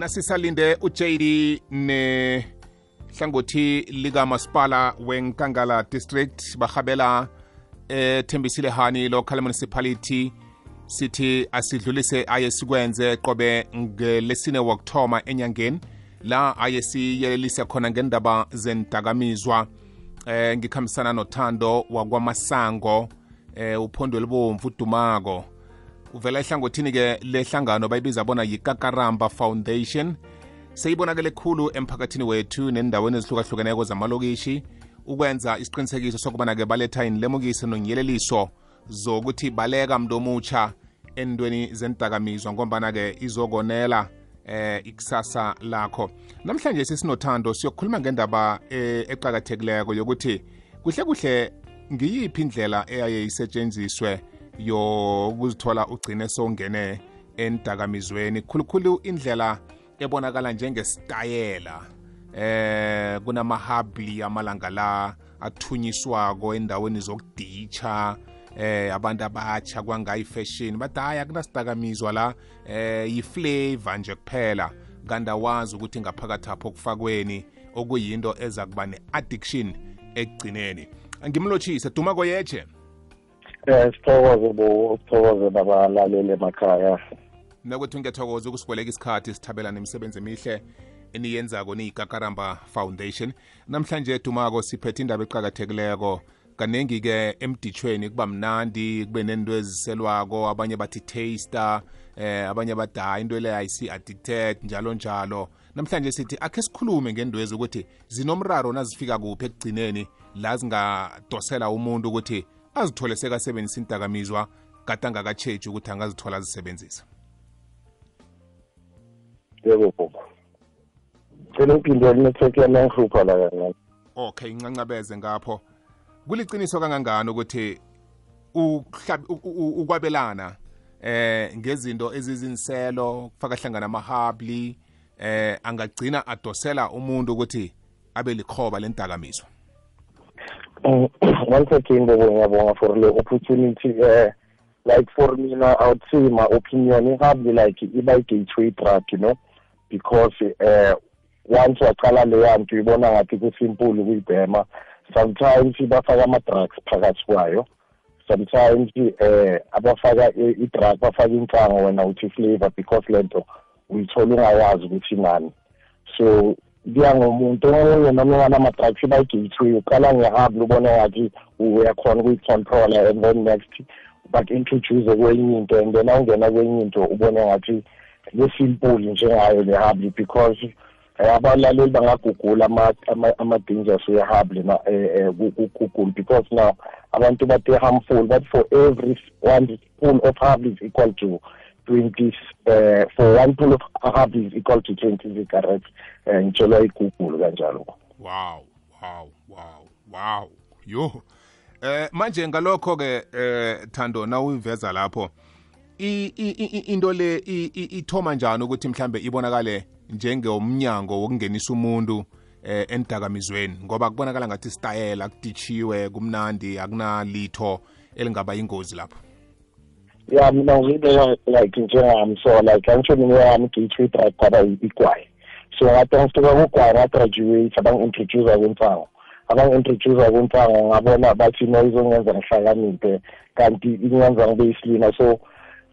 nasisalinde uJD ne hlangothi likamasipala wenkangala district bahabela ethembisile hani local municipality sithi asidlulise aye sikwenze qobe ngelesine wokuthoma enyangeni. La aye siyelelise khona ngendaba zendakamizwa eh ngikhambisana nothando wakwamasango eh uphondo libomvu udumako uvela ehlangothini-ke lehlangano bayibiza bona yikakaramba foundation. Seyibonakele khulu emphakathini wethu nendaweni ezihlukahlukeneko zamalokishi ukwenza isiqinisekiso sokubana-ke baletha inlemukiso nonyeleliso zokuthi baleka mntu omutsha entweni zendakamizwa ngombana-ke izokonela eh ikusasa lakho. Namhlanje sisinothando siyokukhuluma ngendaba eh, eqakathekileko yokuthi kuhle kuhle ngiyiphi indlela eyaye isetshenziswe yokuzithola ugcine sowungene endakamizweni khulukhulu indlela ebonakala njengesitayela eh kunamahabli amalanga la athunyiswako endaweni zokuditsha eh abantu abatsha kwangayi fashion. Bathi hayi akunasidakamizwa la eh yiflavor nje kuphela. Kanti awazi ukuthi ngaphakathi apho kufakweni okuyinto eza kuba ne-addiction ekugcineni. Ngimlotshise duma koyeche Eh sithokoze bo sithokoze nabalaleli emakhaya. nakwethu ngiyathokoza ukusiboleka isikhathi sithabela nemisebenzi emihle eniyenzako niyikakaramba foundation. Namhlanje dumako siphethe indaba eqakathekileko. Kaningi-ke emditshweni kuba mnandi kube nento eziselwako abanye bathi taster eh abanye bathi hayi into le ayisi-addicted njalo njalo. Namhlanje sithi akhe sikhulume ngendwezi ukuthi zinomraro nazifika kuphi ekugcineni la zingadosela umuntu ukuthi azithole sekasebenzisa indakamizwa kade angakatshetshi ukuthi angazithola azisebenzisa Yebo baba. Cela uphinde network yami yangihlupha la kancane. okay incancabeze ngapho kuliciniso kangangani ukuthi ukwabelana eh ngezinto ezizinselo kufaka hlangana amahabli eh angagcina adosela umuntu ukuthi abe likhoba lendakamizwa Mm, Once again bobo ngiyabonga for le opportunity eh like for mina I would say my opinion ihambe like iba i-gateway drug you know because eh once waqala leya nto ibona ngathi kusimple ukuyibhema. Sometimes bafaka ama-drugs phakathi kwayo. Sometimes eh abafaka i- i-drug bafaka insango wena uthi flavor because lento uyithola ungawazi ukuthi nani so kuya ngomuntu omunye noma unganama-drugs bayi-gateway uqala ngehabla ubone ngathi uyakhona ukuyi-controla and then next baku-introduce kwenye into and then awungena kwenye into ubone ngathi kusimple njengayo le habli because eh, abalaleli bangagugula ama- ama- ama-dangers we-habli kugugula because now abantu bathi harmful but for every one spoon of habli is equal to 20 uh, for one pool of habli is equal to 20 cigarettes uh, ngitshelwa igugulu kanjalo. Wow wow wow wow. Yo. Eh manje ngalokho ke eh Thando na uyiveza lapho i- i- i- into le i- i- ithoma njani ukuthi mhlambe ibonakale njengomnyango wokungenisa umuntu eh endakamizweni ngoba kubonakala ngathi style akuditshiwe kumnandi akunalitho elingaba ingozi lapho. Ya mina ngiyibeka like njengami so like angitsho mina yami gateway drug kwaba igwayi so ngathi ngisuka kugwayi ngagraduate abangi-introducer kwimfango abangi-introducer kwimfango ngabona bathi no izongenza ngihlakaniphe kanti ingenza ngibe yisilima so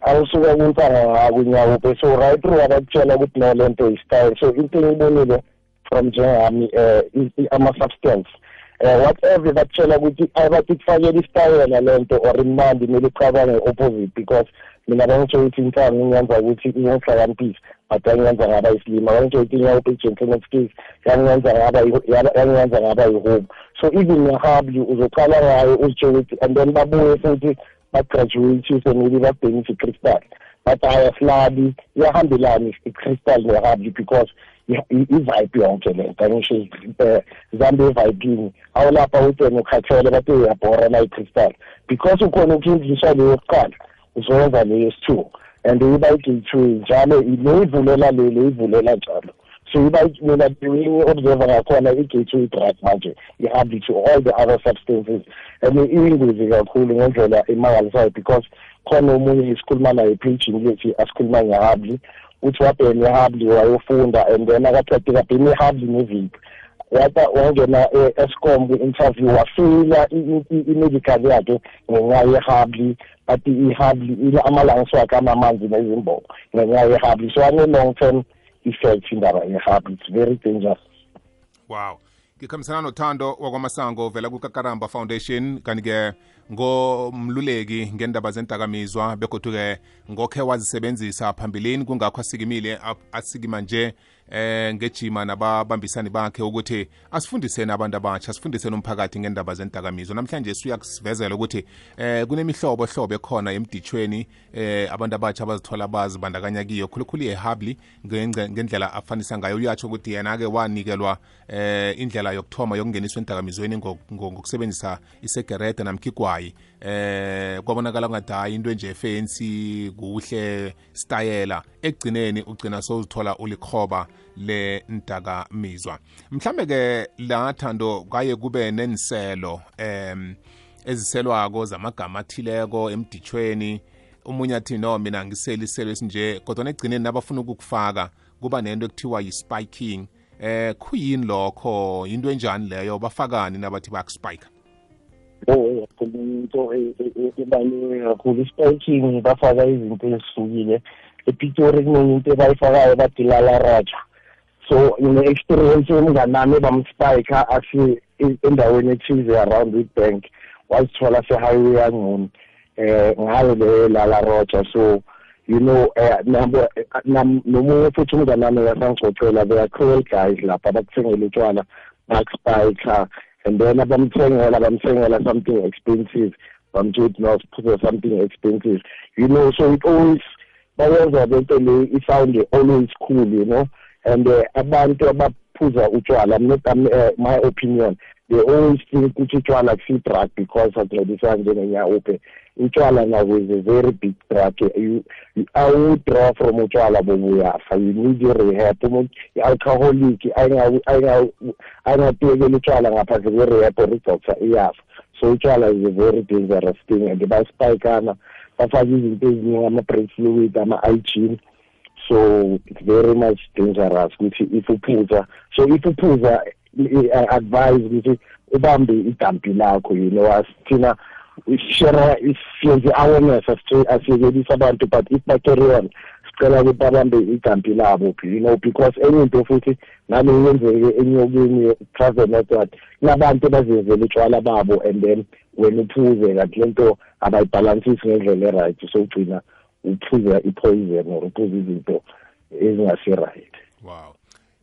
awusuka kwimfango ngakunyawuphe so right through abakutshela ukuthi no lento yi-style so into engiyibonile from njengami um ama-substance eh whatever bakutshela ukuthi abathi kufakele isitayela lento or imnandi kumele ucabange opposite because mina bangitsho ukuthi inhlango ingenza ukuthi ingihlakaniphise but yangenza ngaba isilima. Bangitsho ukuthi inyawuphi i-gentleman ngaba yi-home so even ngehabli uzoqala ngayo uzitsho ukuthi and then babuye futhi bagraduate maybe babhengise i-crystal. But hayi asilabi iyahambelana i-crystal nehabli because i-vibe yonke le nto angisho um zambe evibini awulapha utene ukhathele bathi uyabhora la i-crystal because ukhona ukuyindliswa leyo yokuqala uzoyenza leyo yesi-two. And iba i-gateway njalo leyivulela le leyivulela njalo. So iba mina observe ngakhona i-gateway drug manje ihambi to all the other substances. And iyingozi kakhulu ngendlela emangalisayo because khona omunye isikhuluma naye preaching lethi asikhuluma ngehabli uthi wabhena ihabli wayofunda and then akathathi kabhena ihabli neviki wata wangena e-escom kwi-interview wafila i-medical yakhe ngenxa yehabli but ihabli ama-lungs wakhe amamanzi nezimbobo ngenxa yehabli so ane-long term effect indaba yehabli it's very dangerous. Wow. Ngikhambisana nothando wakwamasango vela kukakaramba foundation. Kanti-ke ngomluleki ngendaba zendakamizwa begodu-ke ngokhe wazisebenzisa phambilini kungakho asikimile asikima nje. Eh ngejima nababambisani bakhe ukuthi asifundiseni abantu abatsha asifundiseni umphakathi ngendaba zendakamizwa namhlanje siyakusivezela ukuthi eh kunemihlobo hlobo ekhona emditshweni eh abantu abatsha abazithola bazibandakanya kiyo khulukhulu yehabli ngendlela afanisa ngayo. Uyatsho ukuthi yena-ke wanikelwa eh indlela yokuthoma yokungeniswa endakamizweni ngokusebenzisa isegerede namkhigwayi eh kwabonakala ngathi hayi into enje fancy kuhle stayela ekugcineni ugcina sowuzithola ulikhoba le ntakamizwa mhlambe ke la thando kaye kube neniselo em eziselwako zamagama athileko emditshweni. Umunye athi no mina ngisela iselo esinje. Kodwa ekugcineni nabafuna ukukufaka kuba nento ekuthiwa yi-spiking. Eh kuyini lokho? Into enjani leyo? Bafakani nabathi bakuspike oh. Into ebaluleke kakhulu. I-spiking bafaka izinto ezihlukile. Epitori kunenye into ebayifakayo badilala raja so ine-experience yomnganami bamspike asi endaweni ethize around witbank wazithola se-highway yangcono eh ngayo leyo lala roja so you know eh nabo nomunye futhi umnganami yasangicocela they are cruel guys lapha bakuthengela utshwala bakuspike and then abamthengela bamthengela something expensive. Bamtshela no siphuze something expensive. You know so it always bayenza lento le isound always cool you know. And uh, abantu abaphuza utshwala uh, my opinion they always think ukuthi utshwala kusi-drug because akuncedisa njengenyawuphe utshwala nabo is a very big drug. You, you awu-draw from utshwala bobuyafa. You need i-rehab umuntu i-alcoholic ayingatiyekela utshwala ngaphandle kwe-rehab or idoctor iyafa. So utshwala is a very dangerous thing and baspikana bafake izinto eziningi ama-break fluid ama-igene so it's very much dangerous ukuthi if uphuza so if uphuza advise ukuthi ubambe idampi lakho you know asithina share siyenze awareness asiyekelisa abantu but if bacarry on sicela ukuthi babambe idampi labo you know because enye into futhi nami yenzeke enyokeni travel network kunabantu bazenzela utshwala babo and then wena uphuze kanti lento abayibhalansisi ngendlela e-right so ugcina uphuza i-poison or uphuza izinto ezingasi-right wow.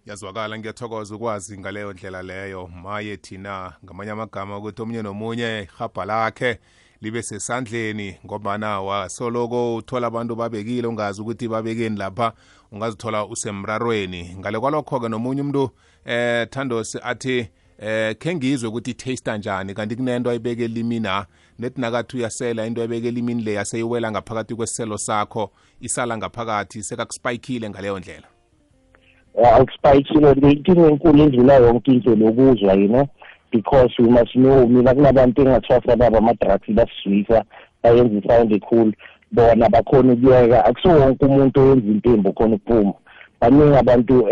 Yazwakala ngiyathokoza ukwazi ngaleyo ndlela leyo. Maye thina ngamanye amagama ukuthi omunye nomunye ihabha lakhe libe sesandleni ngobana wasoloko uthola abantu babekile ungazi ukuthi babekeni lapha ungazithola usemrarweni. Ngale kwalokho-ke nomunye umuntu eh thandos athi eh khe ngizwe ukuthi itaste njani kanti kunento ayibeke elimina nethi nakathi uyasela into ayibeke elimini le yaseyiwela ngaphakathi kwesiselo sakho isala ngaphakathi sekakuspayikile ngaleyo ndlela. Akuspayikile inkinga enkulu endlula yonke into lokuzwa you know because we must know mina kunabantu engathwasa baba ama-drugs basizwisa bayenza isound ecool. Bona bakhona ukuyeka akuso wonke umuntu oyenza impembo khona ukuphuma. Baningi abantu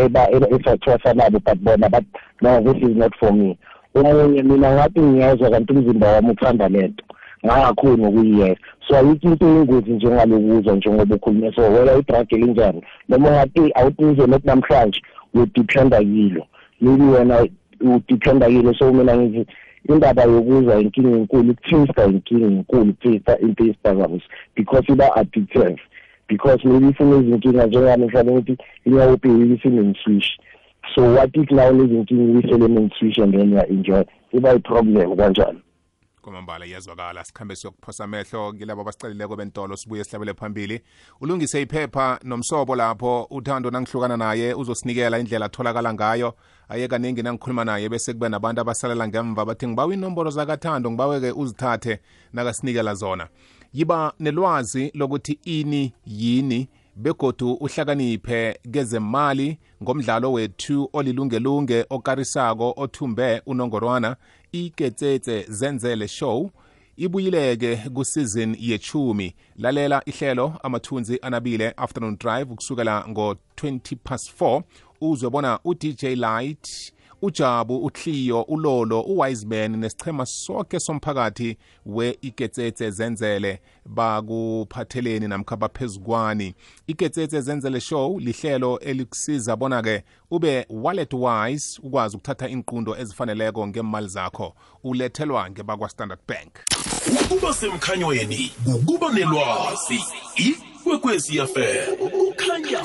esathwasa nabo but bona but no this is not for me. Omunye mina ngathi ngiyezwa kanti umzimba wami uthanda lento. Ngakakhoni ukuyiyeka so ayikho into eyingozi njengalokuzwa njengoba ukhulume. So wela idrag elinjani? Noma ungathi awuthi nokuthi namhlanje udiphenda kilo maybe wena udiphenda kilo so mina ngithi indaba yokuzwa inkinga enkulu ukuthista inkinga enkulu ukuthista into esiphazamisa because iba addictive. Because maybe ifuna izinkinga njengami mhlawumbe ukuthi inyawupe isinemswish so what if la unezinkinga uyisele nemswish and then uya-enjoy iba i-problem kanjalo. Kwamambala iyazwakala sikhambe siyokuphosa amehlo kilabo abasicalileko bentolo sibuye sihlabele phambili. Ulungise iphepha nomsobo lapho uthando nangihlukana naye uzosinikela indlela atholakala ngayo. Aye kaningi nangikhuluma naye bese kube nabantu abasalela ngemva bathi ngibawa inomboro zakathando ngibawe-ke uzithathe nakasinikela zona. Yiba nelwazi lokuthi ini yini begodu uhlakaniphe kezemali ngomdlalo wethu olilungelunge okarisako othumbe unongorwana iketsetse zenzele show. Ibuyileke kusizini yechumi lalela ihlelo amathunzi anabile afternoon drive kusukela ngo-20 past 4 uzwe bona udj light ujabu uhlio ulolo uwiseman nesichema sonke somphakathi we-iketsetse zenzele bakuphatheleni namkha baphezukwani iketsetse zenzele show lihlelo elikusiza bona-ke ube wallet wise ukwazi ukuthatha inqundo ezifaneleko ngemali zakho. Ulethelwa ngebakwa-standard bank. Ukuba semkhanyweni ukuba nelwazi ikwekwezi fm kukhanya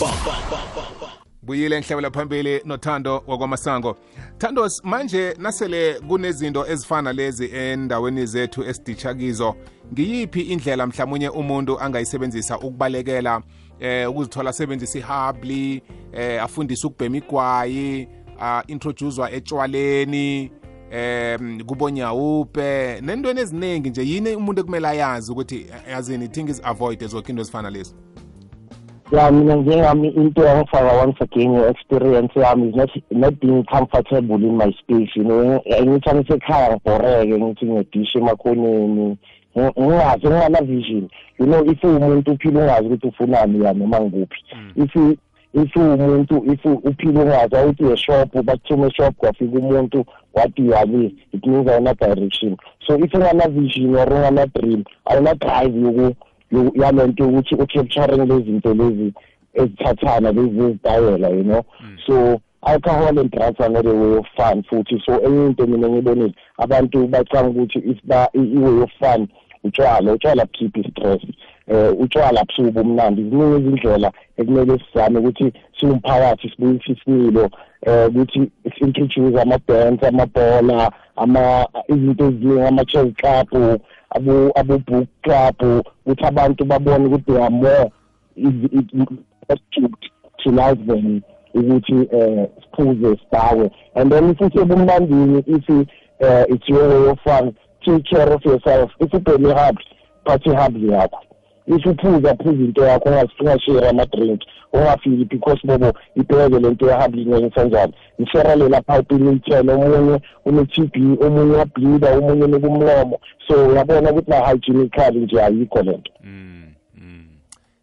ba. Buyile nhlebela phambili nothando wakwamasango. Thandos manje nasele kunezinto ezifana lezi endaweni zethu esiditsha kizo ngiyiphi indlela mhlawumunye umuntu angayisebenzisa ukubalekela eh ukuzithola asebenzisa ihabli eh afundise ukubhema igwayi uh, introducewa etshwaleni em kubonyawupe nentweni eziningi nje yini umuntu ekumele ayazi ukuthi yazini things avoid zonke into ezifana lezi? Ya mina njengami into yangifaka once again i-experience yami is not, not being comfortable in my space you know. Ngithi angisekhaya ngibhoreke ngithi ngiyadisha emakhoneni. Ngingazi ngingana vision. You know if umuntu uphila ungazi ukuthi ufunani ya noma ngikuphi. If if umuntu if uphila ungazi awuthi eshop bakuthuma eshop kwafika umuntu wathi yali it means awuna direction. So if ungana vision or ungana dream awuna drive yoku yalento ukuthi u-capturing lezi zinto lezi ezithathana lezi ezitayela you know? So alcohol and drugs are not a way of fun futhi. So enye into mina ngibonile abantu bacanga ukuthi if ba i-way of fun utshwala utshwala bukhipha i-stress eh utshwala busuku umnandi ziningi izindlela ekumele sizame ukuthi siwumphakathi sibuyise isimilo eh ukuthi introduce ama-dance amabhola ama izinto eziningi ama-chess club abo abo book club ukuthi abantu babone ukuthi they are more to life than ukuthi eh siphuze sidawe and then futhi ebumnandini if uh, it's your way of fun take care of yourself. If ubheme hard phathe hard yakho if uphuza phuza into yakho ungashare ama-drink ungafiki because bobo? Ibheke le nto yahambi ngeke kanjani ngishare lela phayipini iyithele omunye une-t b omunye uyableeda omunye nekumlomo so uyabona ukuthi na-hygienical nje ayikho le nto.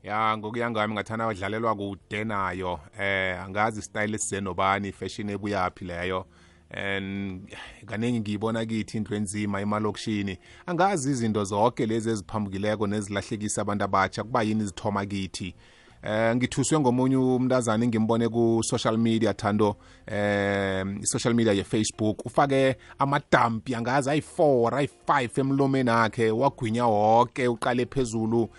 Ya ngokuya ngami ngathanda wadlalelwa kude nayo eh angazi istyle esizenobani fashion ebuyaphi leyo. And kaningi ngiyibona kithi into enzima emalokishini. Angazi izinto zonke lezi eziphambukileko nezilahlekisa abantu abatsha kuba yini zithoma kithi? Eh ngithuswe ngomunye umntazana ngimbone ku-social media thando. Eh i-social media ye-facebook. Ufake amadampi angazi ayi-4 ayi-5 emlomeni akhe wagwinya wonke uqale phezulu.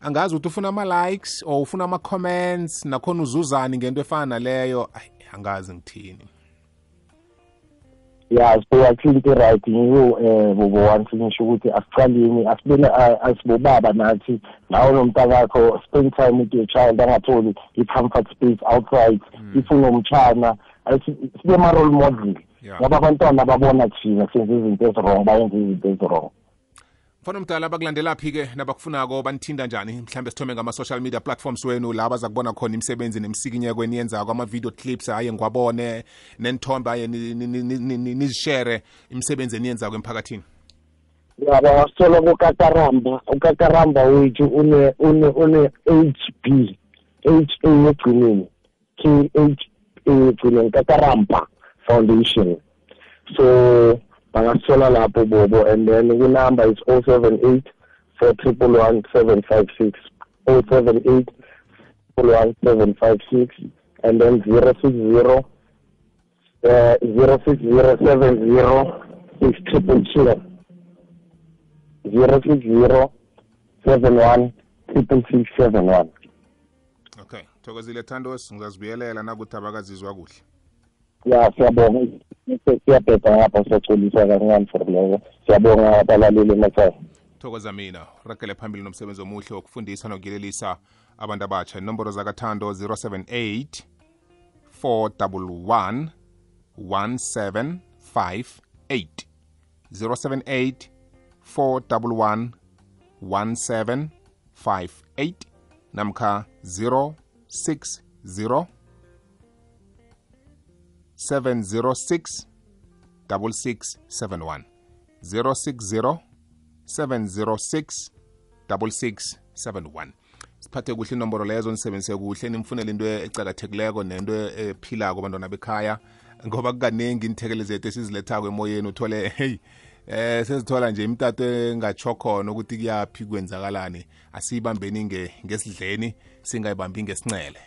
Angazi ukuthi ufuna ama-likes or ufuna ama-comments nakhona uzuzani ngento efana naleyo? Angazi ngithini ya siboyathile into right ngiyo um bobo wansi ngisho ukuthi asiqaleni asibene asibobaba nathi nawe nomntakakho spend time with your child angatholi i-comfort space outside. If unomtshana sibe ma-role model. Ngoba abantwana babona thina senze izinto ezirong bayenze izinto ezirong. Mfana omdala bakulandelaphi-ke nabakufunako banithinda njani? Mhlambe sithome ngama-social media platforms wenu la baza kubona khona imisebenzi nemsikinyeko eniyenzako ama-video clips aye ngiwabone nenithombe aye nizishere imisebenzi eniyenzako emphakathini. Ya bangasithola kukakaramba ukakaramba wethu une une une h b h a egcineni h egcineni kakaramba foundation. So bangasithola lapho bobo and then kunumber is 078 4 756 078 756 and then 060 uh, 06070 622 060 71 66671 okay thokozile thandos ngizazibuyelela nakuthi abakazizwa kuhle. ya siyabonga. Siyabheda ngapha siyacolisa kancane for loko siyabonga abalaleli emakhaya. Thokoza mina ragele phambili nomsebenzi omuhle wokufundisa nokuyelelisa abantu abatsha inomboro zakathando 078 411 1758 078 411 1758 namkha 060 706 6671 060 706 6671 siphathe kuhle inomboro lezo nisebenzise kuhle nimfunele into ecakathekileko nento ephilako abantwana bekhaya ngoba kukaningi inithekele zethu esizilethako emoyeni uthole hey eh sezithola nje imtato engatsho khona ukuthi kuyaphi kwenzakalani. Asiyibambeni ngesidleni singayibambi ngesincele